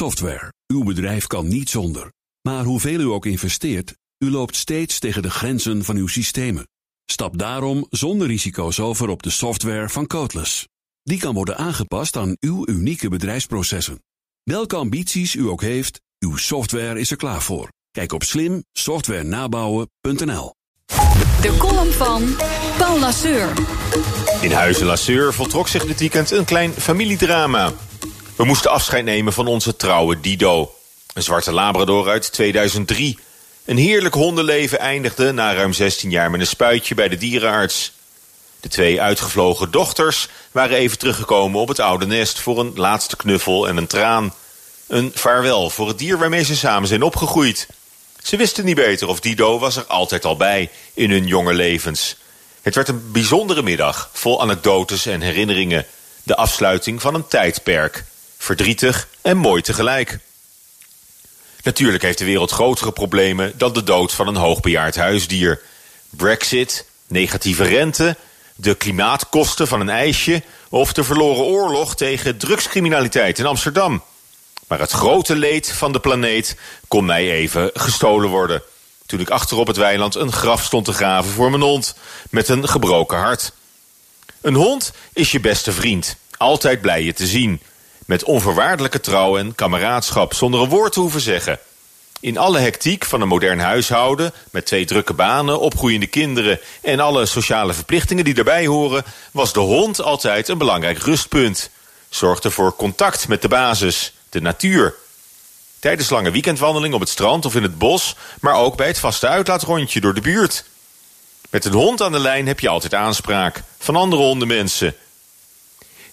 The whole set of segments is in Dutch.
Software. Uw bedrijf kan niet zonder. Maar hoeveel u ook investeert, u loopt steeds tegen de grenzen van uw systemen. Stap daarom zonder risico's over op de software van Codeless. Die kan worden aangepast aan uw unieke bedrijfsprocessen. Welke ambities u ook heeft, uw software is er klaar voor. Kijk op slimsoftwarenabouwen.nl. De column van Paul Lasseur. In Huizen Lasseur voltrok zich dit weekend een klein familiedrama. We moesten afscheid nemen van onze trouwe Dido. Een zwarte labrador uit 2003. Een heerlijk hondenleven eindigde na ruim 16 jaar met een spuitje bij de dierenarts. De twee uitgevlogen dochters waren even teruggekomen op het oude nest... voor een laatste knuffel en een traan. Een vaarwel voor het dier waarmee ze samen zijn opgegroeid. Ze wisten niet beter of Dido was er altijd al bij in hun jonge levens. Het werd een bijzondere middag, vol anekdotes en herinneringen. De afsluiting van een tijdperk. Verdrietig en mooi tegelijk. Natuurlijk heeft de wereld grotere problemen dan de dood van een hoogbejaard huisdier. Brexit, negatieve rente, de klimaatkosten van een ijsje... of de verloren oorlog tegen drugscriminaliteit in Amsterdam. Maar het grote leed van de planeet kon mij even gestolen worden. Toen ik achterop het weiland een graf stond te graven voor mijn hond... met een gebroken hart. Een hond is je beste vriend. Altijd blij je te zien. Met onvoorwaardelijke trouw en kameraadschap, zonder een woord te hoeven zeggen. In alle hectiek van een modern huishouden, met twee drukke banen, opgroeiende kinderen en alle sociale verplichtingen die daarbij horen, was de hond altijd een belangrijk rustpunt. Zorgde voor contact met de basis, de natuur. Tijdens lange weekendwandeling op het strand of in het bos, maar ook bij het vaste uitlaatrondje door de buurt. Met een hond aan de lijn heb je altijd aanspraak van andere hondenmensen.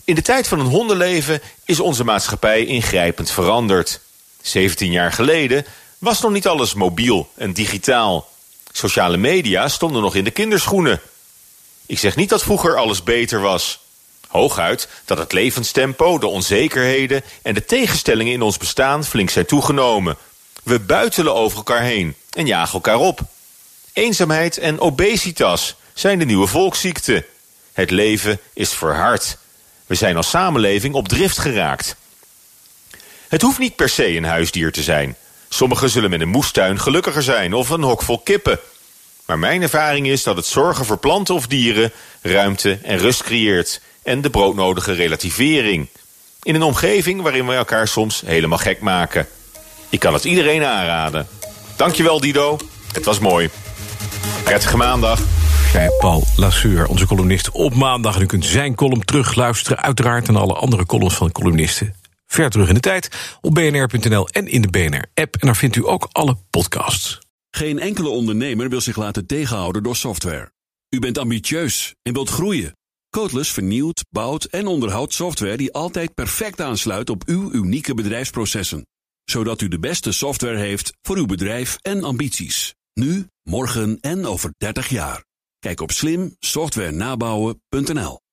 In de tijd van een hondenleven is onze maatschappij ingrijpend veranderd. 17 jaar geleden was nog niet alles mobiel en digitaal. Sociale media stonden nog in de kinderschoenen. Ik zeg niet dat vroeger alles beter was. Hooguit dat het levenstempo, de onzekerheden en de tegenstellingen in ons bestaan flink zijn toegenomen. We buitelen over elkaar heen en jagen elkaar op. Eenzaamheid en obesitas zijn de nieuwe volksziekten. Het leven is verhard. We zijn als samenleving op drift geraakt. Het hoeft niet per se een huisdier te zijn. Sommigen zullen met een moestuin gelukkiger zijn of een hok vol kippen. Maar mijn ervaring is dat het zorgen voor planten of dieren ruimte en rust creëert en de broodnodige relativering. In een omgeving waarin we elkaar soms helemaal gek maken. Ik kan het iedereen aanraden. Dankjewel Dido, het was mooi. Prettige maandag. Zei Paul Lasseur, onze columnist op maandag. En u kunt zijn column terugluisteren, uiteraard... en alle andere columns van de columnisten ver terug in de tijd... op bnr.nl en in de BNR-app. En daar vindt u ook alle podcasts. Geen enkele ondernemer wil zich laten tegenhouden door software. U bent ambitieus en wilt groeien. Codeless vernieuwt, bouwt en onderhoudt software die altijd perfect aansluit op uw unieke bedrijfsprocessen. Zodat u de beste software heeft voor uw bedrijf en ambities. Nu, morgen en over 30 jaar. Kijk op slimsoftwarenabouwen.nl